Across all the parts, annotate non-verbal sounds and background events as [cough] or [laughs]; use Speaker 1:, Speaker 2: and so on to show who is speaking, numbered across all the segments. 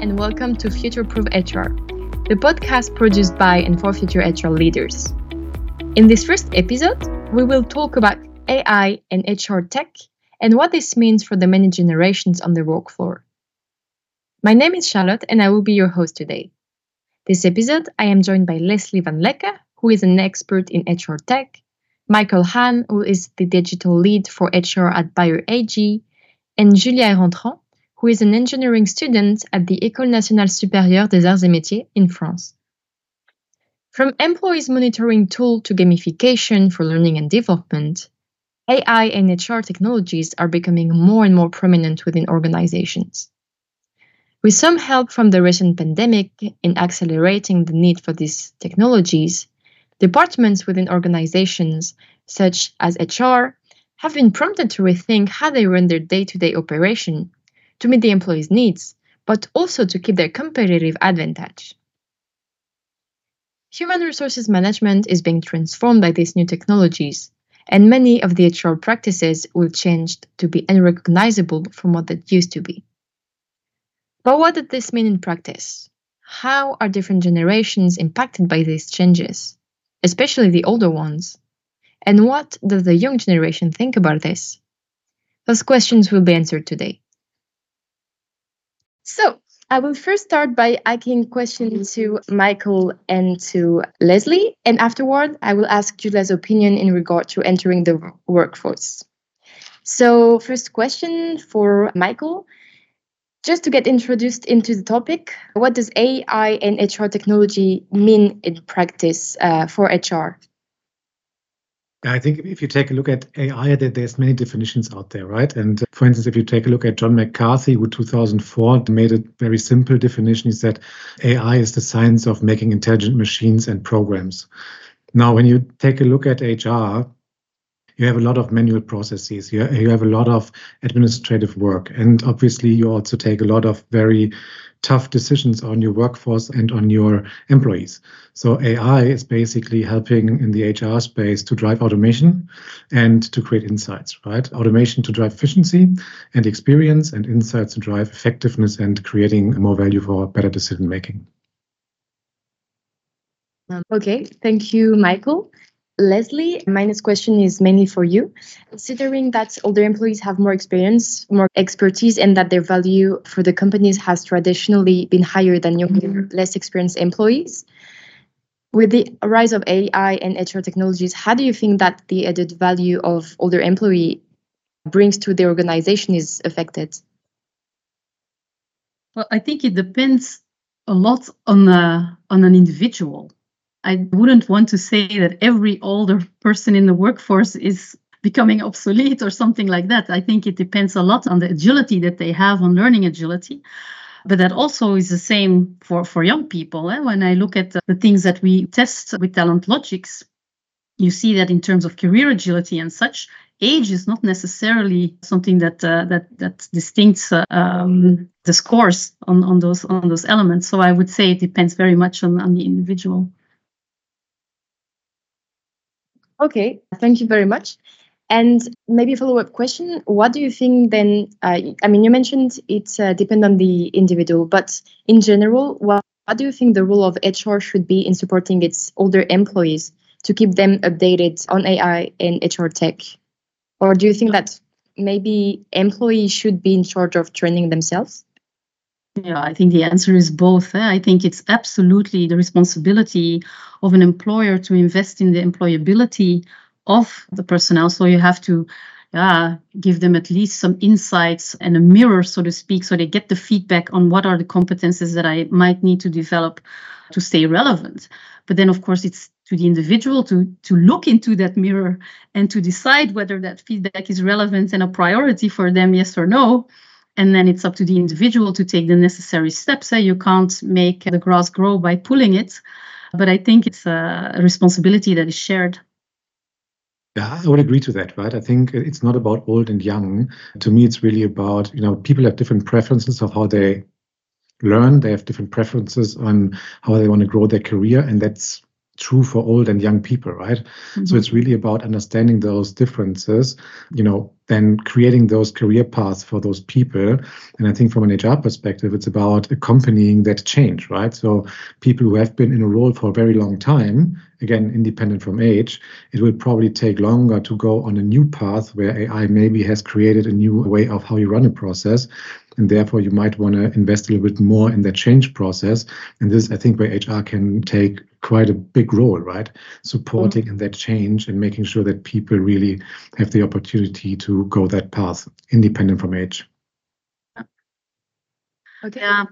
Speaker 1: and welcome to Future Proof HR, the podcast produced by and for future HR leaders. In this first episode, we will talk about AI and HR tech and what this means for the many generations on the work floor. My name is Charlotte, and I will be your host today. This episode, I am joined by Lesley Vanleke, who is an expert in HR tech, Michael Hahn, who is the digital lead for HR at Bayer AG, and Julia Ehrentrant, who is an engineering student at the École nationale supérieure des arts et métiers in France. From employees monitoring tool to gamification for learning and development, AI and HR technologies are becoming more and more prominent within organizations. With some help from the recent pandemic in accelerating the need for these technologies, departments within organizations, such as HR, have been prompted to rethink how they run their day to day operation to meet the employees' needs, but also to keep their competitive advantage. Human resources management is being transformed by these new technologies, and many of the HR practices will change to be unrecognizable from what they used to be. But what does this mean in practice? How are different generations impacted by these changes, especially the older ones? And what does the young generation think about this? Those questions will be answered today. So, I will first start by asking questions to Michael and to Lesley, and afterward, I will ask Julia's opinion in regard to entering the workforce. So, first question for Michael. Just to get introduced into the topic, what does AI and HR technology mean in practice uh, for HR?
Speaker 2: I think if you take a look at AI, there's many definitions out there, right? And uh, for instance, if you take a look at John McCarthy, who 2004 made a very simple definition, he said AI is the science of making intelligent machines and programs. Now, when you take a look at HR, you have a lot of manual processes. You, you have a lot of administrative work. And obviously, you also take a lot of very tough decisions on your workforce and on your employees. So AI is basically helping in the HR space to drive automation and to create insights, right? Automation to drive efficiency and experience and insights to drive effectiveness and creating more value for better decision making.
Speaker 1: Um, okay, thank you, Michael. Lesley, my next question is mainly for you. Considering that older employees have more experience, more expertise, and that their value for the companies has traditionally been higher than younger, mm-hmm. less experienced employees, with the rise of AI and HR technologies, how do you think that the added value of older employee brings to the organization is affected?
Speaker 3: Well, I think it depends a lot on a, on an individual. I wouldn't want to say that every older person in the workforce is becoming obsolete or something like that. I think it depends a lot on the agility that they have on learning agility. But that also is the same for, for young people. Eh? When I look at the, the things that we test with Talent Logics, you see that in terms of career agility and such, age is not necessarily something that uh, that that distincts uh, um, the scores on, on those on those elements. So I would say it depends very much on, on the individual.
Speaker 1: Okay, thank you very much. And maybe a follow up question What do you think then? Uh, I mean, you mentioned it uh, depends on the individual, but in general, what, what do you think the role of HR should be in supporting its older employees to keep them updated on AI and HR tech? Or do you think that maybe employees should be in charge of training themselves?
Speaker 3: Yeah, I think the answer is both. Eh? I think it's absolutely the responsibility of an employer to invest in the employability of the personnel. So you have to yeah, give them at least some insights and a mirror, so to speak, so they get the feedback on what are the competences that I might need to develop to stay relevant. But then, of course, it's to the individual to, to look into that mirror and to decide whether that feedback is relevant and a priority for them, yes or no and then it's up to the individual to take the necessary steps. Eh? You can't make the grass grow by pulling it, but I think it's a responsibility that is shared.
Speaker 2: Yeah, I would agree to that, right? I think it's not about old and young. To me, it's really about, you know, people have different preferences of how they learn. They have different preferences on how they want to grow their career. And that's true for old and young people, right? Mm-hmm. So it's really about understanding those differences, you know, then creating those career paths for those people. And I think from an HR perspective, it's about accompanying that change, right? So people who have been in a role for a very long time, again, independent from age, it will probably take longer to go on a new path where AI maybe has created a new way of how you run a process. And therefore, you might want to invest a little bit more in that change process. And this, I think, where HR can take quite a big role, right? Supporting mm-hmm. in that change and making sure that people really have the opportunity to go that path, independent from age.
Speaker 3: Okay. Yeah.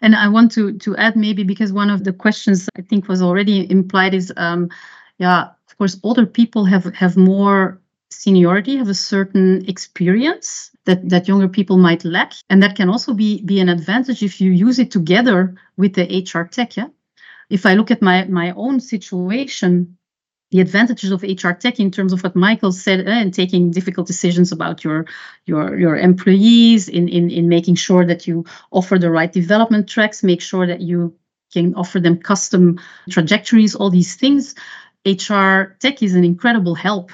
Speaker 3: And I want to to add maybe because one of the questions I think was already implied is um yeah, of course older people have have more seniority, have a certain experience that, that younger people might lack. And that can also be, be an advantage if you use it together with the HR tech. Yeah? If I look at my, my own situation, the advantages of HR tech in terms of what Michael said uh, and taking difficult decisions about your your your employees in, in in making sure that you offer the right development tracks, make sure that you can offer them custom trajectories, all these things. HR tech is an incredible help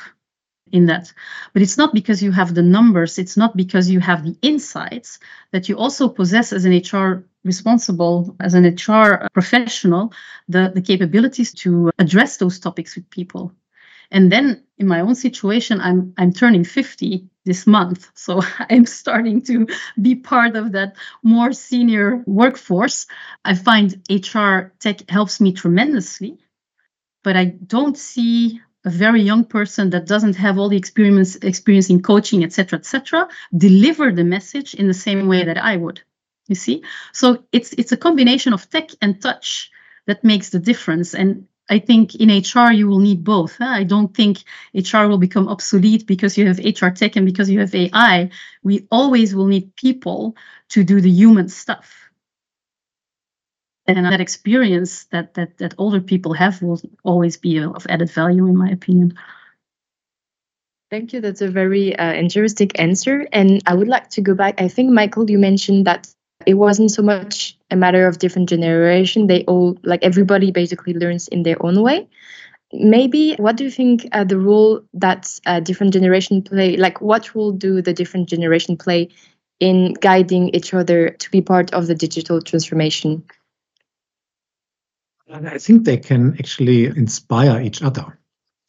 Speaker 3: in that. But it's not because you have the numbers, it's not because you have the insights that you also possess as an HR responsible, as an HR professional, the, the capabilities to address those topics with people. And then in my own situation, I'm I'm turning 50 this month. So [laughs] I'm starting to be part of that more senior workforce. I find HR tech helps me tremendously, but I don't see a very young person that doesn't have all the experience experience in coaching etc etc deliver the message in the same way that i would you see so it's it's a combination of tech and touch that makes the difference and I think in HR you will need both. I don't think HR will become obsolete because you have HR tech and because you have AI. We always will need people to do the human stuff and that experience that that that older people have will always be of added value in my opinion.
Speaker 1: Thank you. That's a very uh, interesting answer. And i would like to go back. I think michael you mentioned that it wasn't so much a matter of different generation. They all like everybody basically learns in their own way. Maybe what do you think uh, the role that uh, different generation play like what role do the different generation play in guiding each other to be part of the digital transformation
Speaker 2: I think they can actually inspire each other.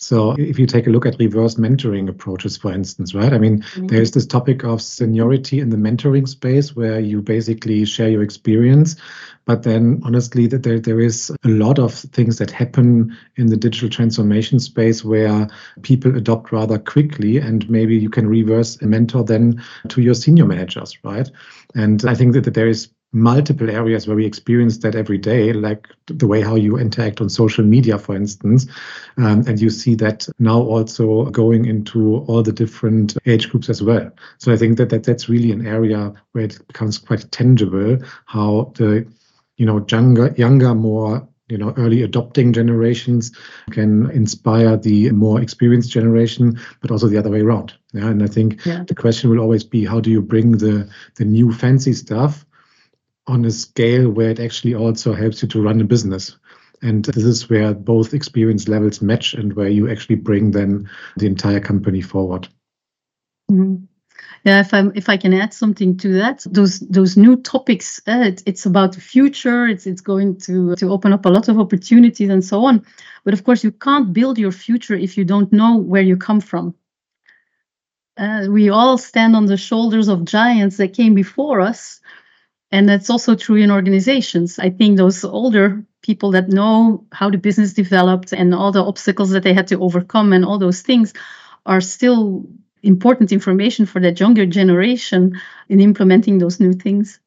Speaker 2: So if you take a look at reverse mentoring approaches, for instance, right? I mean, mm-hmm. there's this topic of seniority in the mentoring space where you basically share your experience. But then honestly, that there, there is a lot of things that happen in the digital transformation space where people adopt rather quickly and maybe you can reverse a mentor then to your senior managers, right? And I think that, that there is multiple areas where we experience that every day, like the way how you interact on social media, for instance. Um, and you see that now also going into all the different age groups as well. So I think that, that that's really an area where it becomes quite tangible how the you know younger younger more you know early adopting generations can inspire the more experienced generation but also the other way around yeah and i think yeah. the question will always be how do you bring the the new fancy stuff on a scale where it actually also helps you to run a business. And this is where both experience levels match and where you actually bring then the entire company forward.
Speaker 3: Mm-hmm. Yeah, if I if I can add something to that, those those new topics, uh, it, it's about the future. It's it's going to to open up a lot of opportunities and so on. But of course, you can't build your future if you don't know where you come from. Uh, we all stand on the shoulders of giants that came before us, and that's also true in organizations. I think those older people that know how the business developed and all the obstacles that they had to overcome and all those things are still important information for that younger generation in implementing those new things.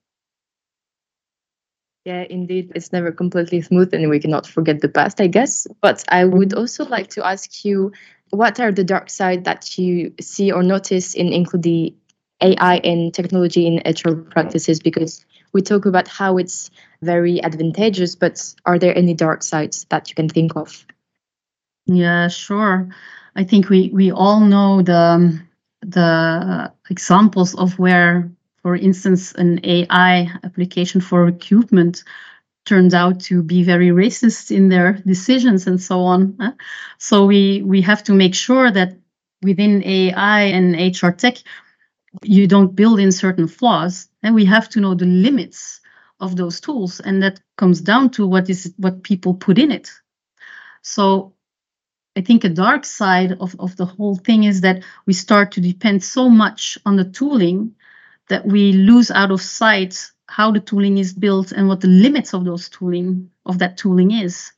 Speaker 1: Yeah, indeed, it's never completely smooth, and we cannot forget the past, I guess. But I would also like to ask you what are the dark side that you see or notice in including AI and technology in HR practices? Because we talk about how it's very advantageous, but are there any dark sides that you can think of?
Speaker 3: Yeah, sure. I think we we all know the the examples of where, for instance, an AI application for recruitment turned out to be very racist in their decisions and so on. So we we have to make sure that within AI and HR tech, you don't build in certain flaws, and we have to know the limits of those tools, and that comes down to what is what people put in it. So I think a dark side of, of the whole thing is that we start to depend so much on the tooling that we lose out of sight how the tooling is built and what the limits of those tooling of that tooling is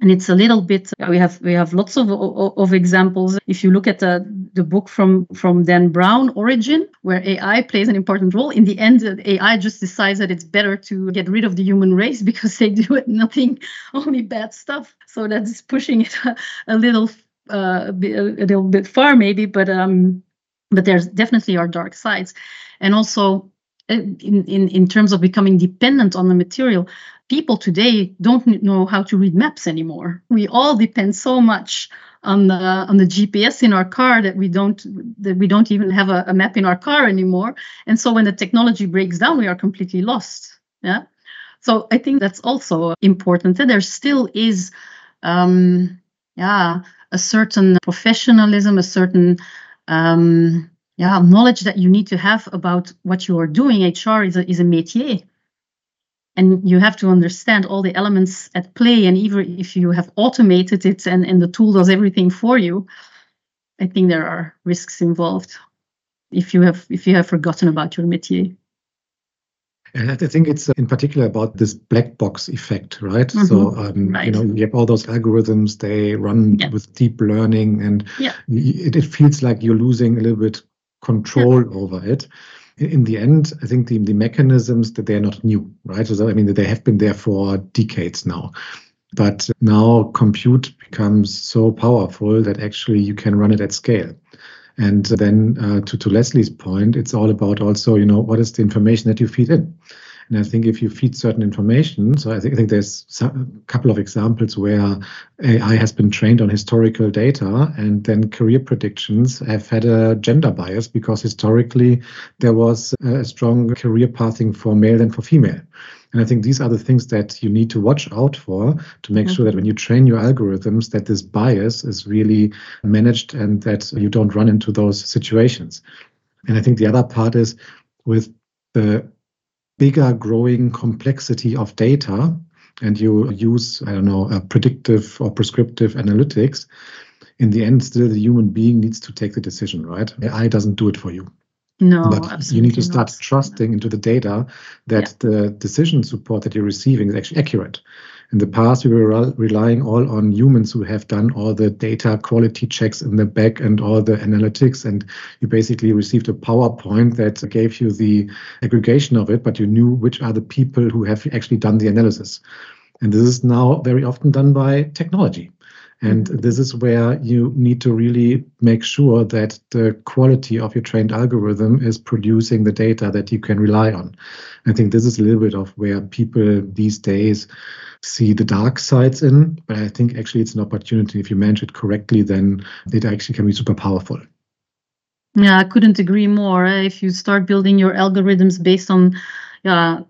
Speaker 3: and it's a little bit we have we have lots of of examples. If you look at the, the book from from dan brown origin where ai plays an important role in the end ai just decides that it's better to get rid of the human race [laughs] because they do nothing only bad stuff. So that's pushing it a, [laughs] a little uh, a, little bit far maybe but um but there's definitely are dark sides. And also uh, in, in, in terms of becoming dependent on the material, people today don't know how to read maps anymore. We all depend so much on the on the GPS in our car that we don't that we don't even have a, a map in our car anymore. And so when the technology breaks down, we are completely lost. Yeah. So I think that's also important. That there still is, um, yeah, a certain professionalism, a certain um, yeah, knowledge that you need to have about what you are doing. HR is a, is a métier. And you have to understand all the elements at play. And even if you have automated it and, and the tool does everything for you, I think there are risks involved if you have if you have forgotten about your métier.
Speaker 2: And I think it's uh, in particular about this black box effect, right? Mm-hmm. So, um, right. you know, you have all those algorithms, they run yeah. with deep learning, and yeah. it, it, feels like you're losing a little bit control yeah. over it. In the end, I think the, the mechanisms that they're not new, right? So, I mean, they have been there for decades now. But now compute becomes so powerful that actually you can run it at scale. And then uh, to, to Lesley's point, it's all about also, you know, what is the information that you feed in? And I think if you feed certain information, so I think, I think there's a couple of examples where AI has been trained on historical data, and then career predictions have had a gender bias because historically there was a strong career pathing for male than for female. And I think these are the things that you need to watch out for to make mm-hmm. sure that when you train your algorithms, that this bias is really managed and that you don't run into those situations. And I think the other part is with the bigger growing complexity of data and you use, I don't know, predictive or prescriptive analytics, in the end, still the human being needs to take the decision, right? AI doesn't do it for you.
Speaker 3: No,
Speaker 2: but you need to start not. trusting into the data that yeah. the decision support that you're receiving is actually accurate. In the past, we were relying all on humans who have done all the data quality checks in the back and all the analytics. And you basically received a PowerPoint that gave you the aggregation of it, but you knew which are the people who have actually done the analysis. And this is now very often done by technology. And this is where you need to really make sure that the quality of your trained algorithm is producing the data that you can rely on. I think this is a little bit of where people these days see the dark sides in, but I think actually it's an opportunity. If you manage it correctly, then it actually can be super powerful.
Speaker 3: Yeah, I couldn't agree more. Eh? If you start building your algorithms based on yeah,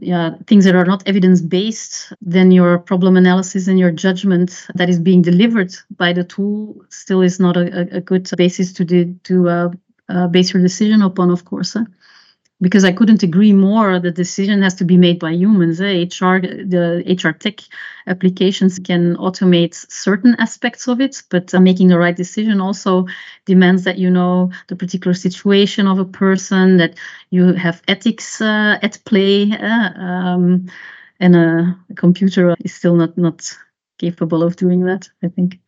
Speaker 3: yeah, things that are not evidence based, then your problem analysis and your judgment that is being delivered by the tool still is not a, a good basis to do, to uh, uh, base your decision upon, of course. Huh? Because I couldn't agree more. The decision has to be made by humans. Eh? HR, the HR tech applications can automate certain aspects of it, but uh, making the right decision also demands that you know the particular situation of a person, that you have ethics uh, at play, uh, um, and a, a computer is still not not capable of doing that. I think.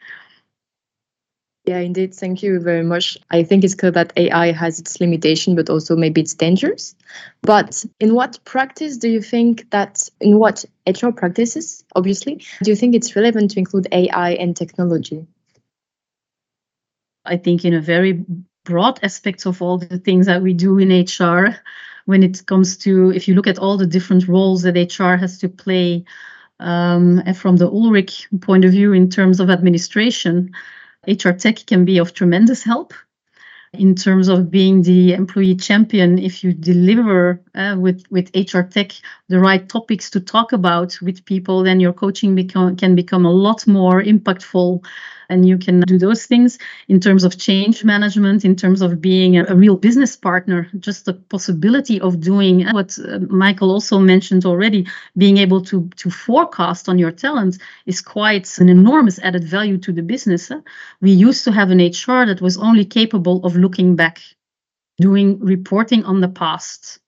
Speaker 1: Yeah, indeed. Thank you very much. I think it's clear that AI has its limitation, but also maybe its dangers. But in what practice do you think that, in what HR practices, obviously, do you think it's relevant to include AI and technology?
Speaker 3: I think in a very broad aspects of all the things that we do in HR, when it comes to, if you look at all the different roles that HR has to play, um, and from the Ulrich point of view in terms of administration, HR tech can be of tremendous help. in terms of being the employee champion if you deliver uh, with with hr tech the right topics to talk about with people then your coaching become, can become a lot more impactful and you can do those things in terms of change management in terms of being a, a real business partner just the possibility of doing what uh, michael also mentioned already being able to to forecast on your talent is quite an enormous added value to the business we used to have an hr that was only capable of looking back, doing reporting on the past.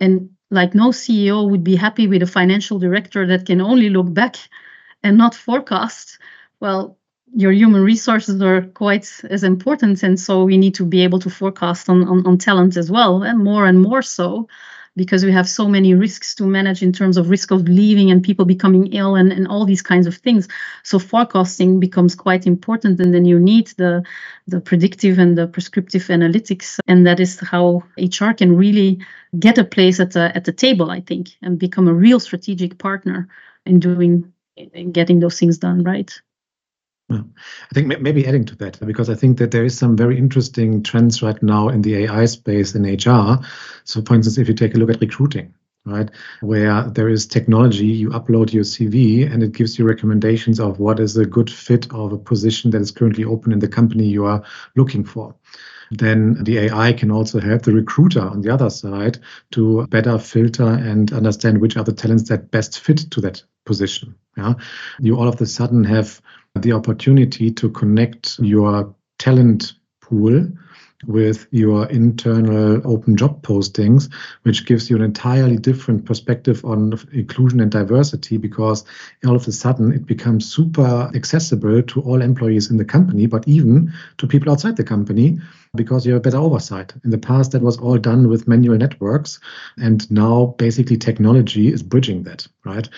Speaker 3: And like no CEO would be happy with a financial director that can only look back and not forecast. Well, your human resources are quite as important. And so we need to be able to forecast on, on, on talent as well, and more and more so because we have so many risks to manage in terms of risk of leaving and people becoming ill and, and all these kinds of things. So forecasting becomes quite important and then you need the the predictive and the prescriptive analytics. And that is how HR can really get a place at the at the table, I think, and become a real strategic partner in doing in getting those things done right.
Speaker 2: Yeah. I think maybe adding to that, because I think that there is some very interesting trends right now in the AI space in HR. So, for instance, if you take a look at recruiting, right, where there is technology, you upload your CV and it gives you recommendations of what is a good fit of a position that is currently open in the company you are looking for then the AI can also help the recruiter on the other side to better filter and understand which are the talents that best fit to that position. Yeah, you all of a sudden have the opportunity to connect your talent pool with your internal open job postings, which gives you an entirely different perspective on inclusion and diversity because all of a sudden it becomes super accessible to all employees in the company, but even to people outside the company because you have better oversight. In the past, that was all done with manual networks, and now basically technology is bridging that, right?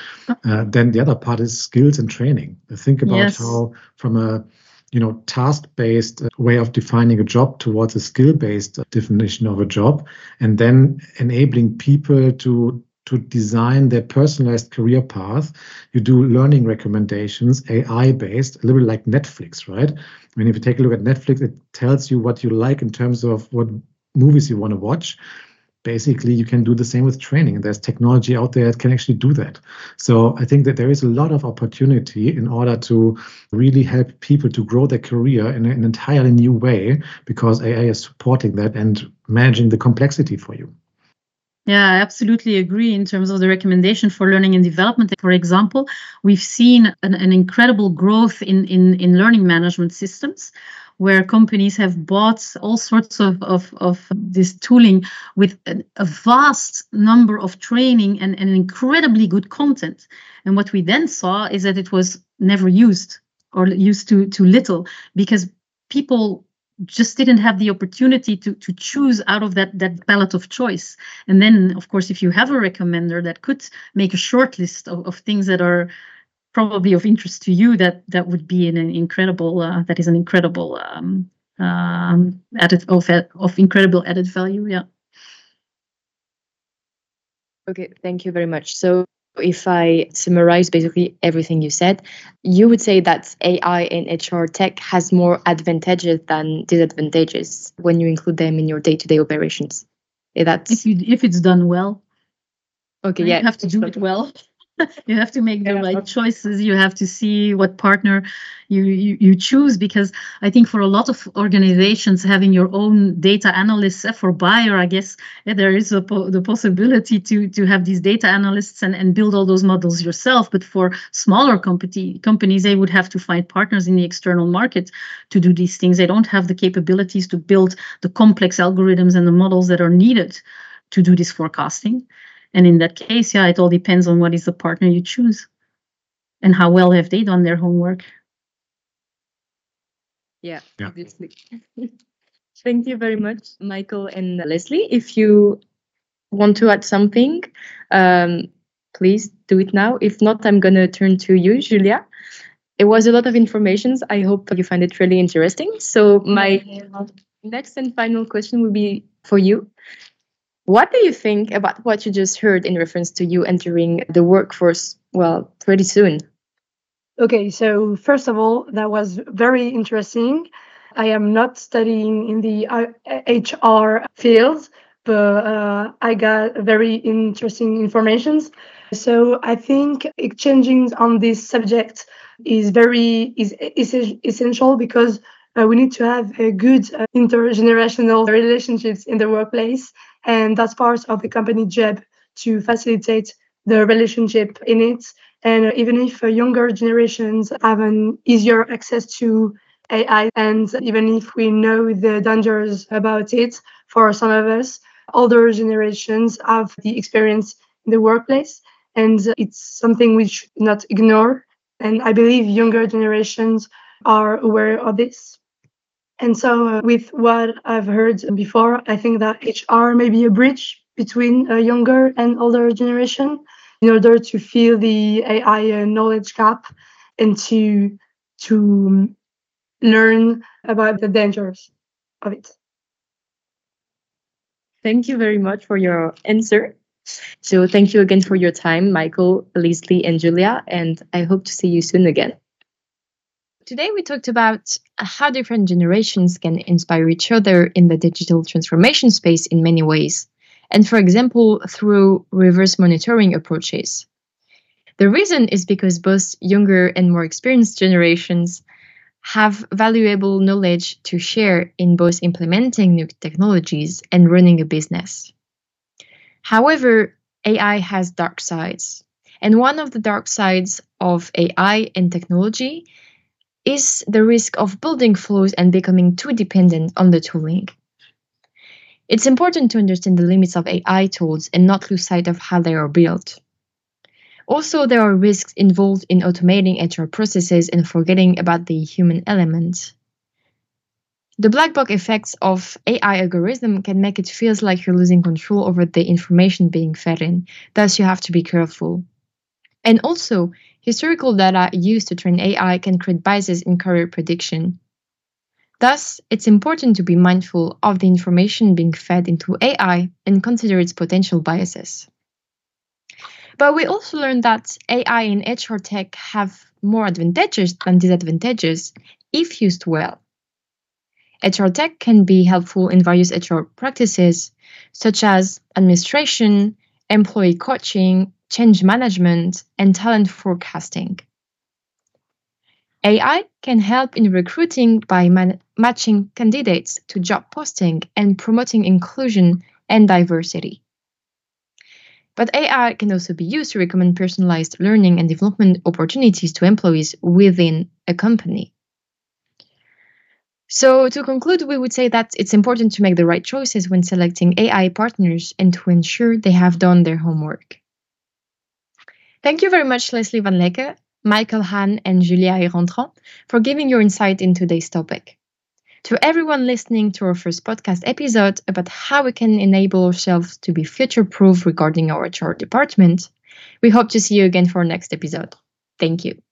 Speaker 2: Uh, then the other part is skills and training. Think about yes. how, from a you know task-based uh, way of defining a job towards a skill-based uh, definition of a job, and then enabling people to to design their personalized career path. You do learning recommendations, AI based, a little bit like Netflix, right? I mean, if you take a look at Netflix, it tells you what you like in terms of what movies you want to watch. Basically, you can do the same with training. There's technology out there that can actually do that. So I think that there is a lot of opportunity in order to really help people to grow their career in an entirely new way because AI is supporting that and managing the complexity for you.
Speaker 3: Yeah, I absolutely agree in terms of the recommendation for learning and development. For example, we've seen an, an incredible growth in, in, in learning management systems where companies have bought all sorts of, of, of this tooling with a, vast number of training and, and incredibly good content. And what we then saw is that it was never used or used to, to little because people just didn't have the opportunity to to choose out of that that palette of choice and then of course if you have a recommender that could make a short list of, of things that are probably of interest to you that that would be an, an incredible uh, that is an incredible um, um, added of of incredible added value yeah
Speaker 1: okay thank you very much so if I summarize basically everything you said, you would say that AI in HR tech has more advantages than disadvantages when you include them in your day-to-day operations.
Speaker 3: That's if you if it's done well.
Speaker 1: Okay, yeah,
Speaker 3: you have to do it well. [laughs] you have to make the right choices. You have to see what partner you, you, you choose because i think for a lot of organizations having your own data analysts eh, for Bayer i guess yeah, there is a po- the possibility to to have these data analysts and, and build all those models yourself. But for smaller company, companies they would have to find partners in the external market to do these things. They don't have the capabilities to build the complex algorithms and the models that are needed to do this forecasting and in that case, yeah, it all depends on what is the partner you choose and how well have they done their homework.
Speaker 1: Yeah, yeah. obviously. [laughs] Thank you very much, Michael and Lesley. If you want to add something, um, please do it now. If not, I'm going to turn to you, Julia. It was a lot of information. I hope you find it really interesting. So, my next and final question will be for you. What do you think about what you just heard in reference to you entering the workforce, well, pretty soon?
Speaker 4: Okay, so first of all, that was very interesting. I am not studying in the HR uh, field, but uh, I got very interesting informations. So I think exchanging on this subject is very is, is essential because uh, we need to have a good uh, intergenerational relationships in the workplace, and that's part of the company job to facilitate the relationship in it. And even if uh, younger generations have an easier access to AI, and even if we know the dangers about it for some of us, older generations have the experience in the workplace, and it's something we should not ignore. And I believe younger generations are aware of this. And so, uh, with what I've heard before, I think that HR may be a bridge between a younger and older generation in order to fill the AI uh, knowledge gap and to to learn about the dangers of it.
Speaker 1: Thank you very much for your answer. So thank you again for your time, Michael, Lesley, and Julia, and I hope to see you soon again. Today we talked about how different generations can inspire each other in the digital transformation space in many ways, and for example, through reverse mentoring approaches. The reason is because both younger and more experienced generations have valuable knowledge to share in both implementing new technologies and running a business. However, AI has dark sides. And one of the dark sides of AI and technology is the risk of building flows and becoming too dependent on the tooling. It's important to understand the limits of AI tools and not lose sight of how they are built. Also, there are risks involved in automating HR processes and forgetting about the human element. The black box effects of AI algorithm can make it feel like you're losing control over the information being fed in. Thus, you have to be careful. And also, historical data used to train AI can create biases in career prediction. Thus, it's important to be mindful of the information being fed into AI and consider its potential biases. But we also learned that AI in HR tech have more advantages than disadvantages if used well. HR tech can be helpful in various HR practices, such as administration, employee coaching, change management, and talent forecasting. AI can help in recruiting by man- matching candidates to job posting and promoting inclusion and diversity. But AI can also be used to recommend personalized learning and development opportunities to employees within a company. So, to conclude, we would say that it's important to make the right choices when selecting AI partners and to ensure they have done their homework. Thank you very much, Lesley Vanleke, Michael Hahn, and Julia Ehrentrant, for giving your insight in today's topic. To everyone listening to our first podcast episode about how we can enable ourselves to be future proof regarding our HR department, we hope to see you again for our next episode. Thank you.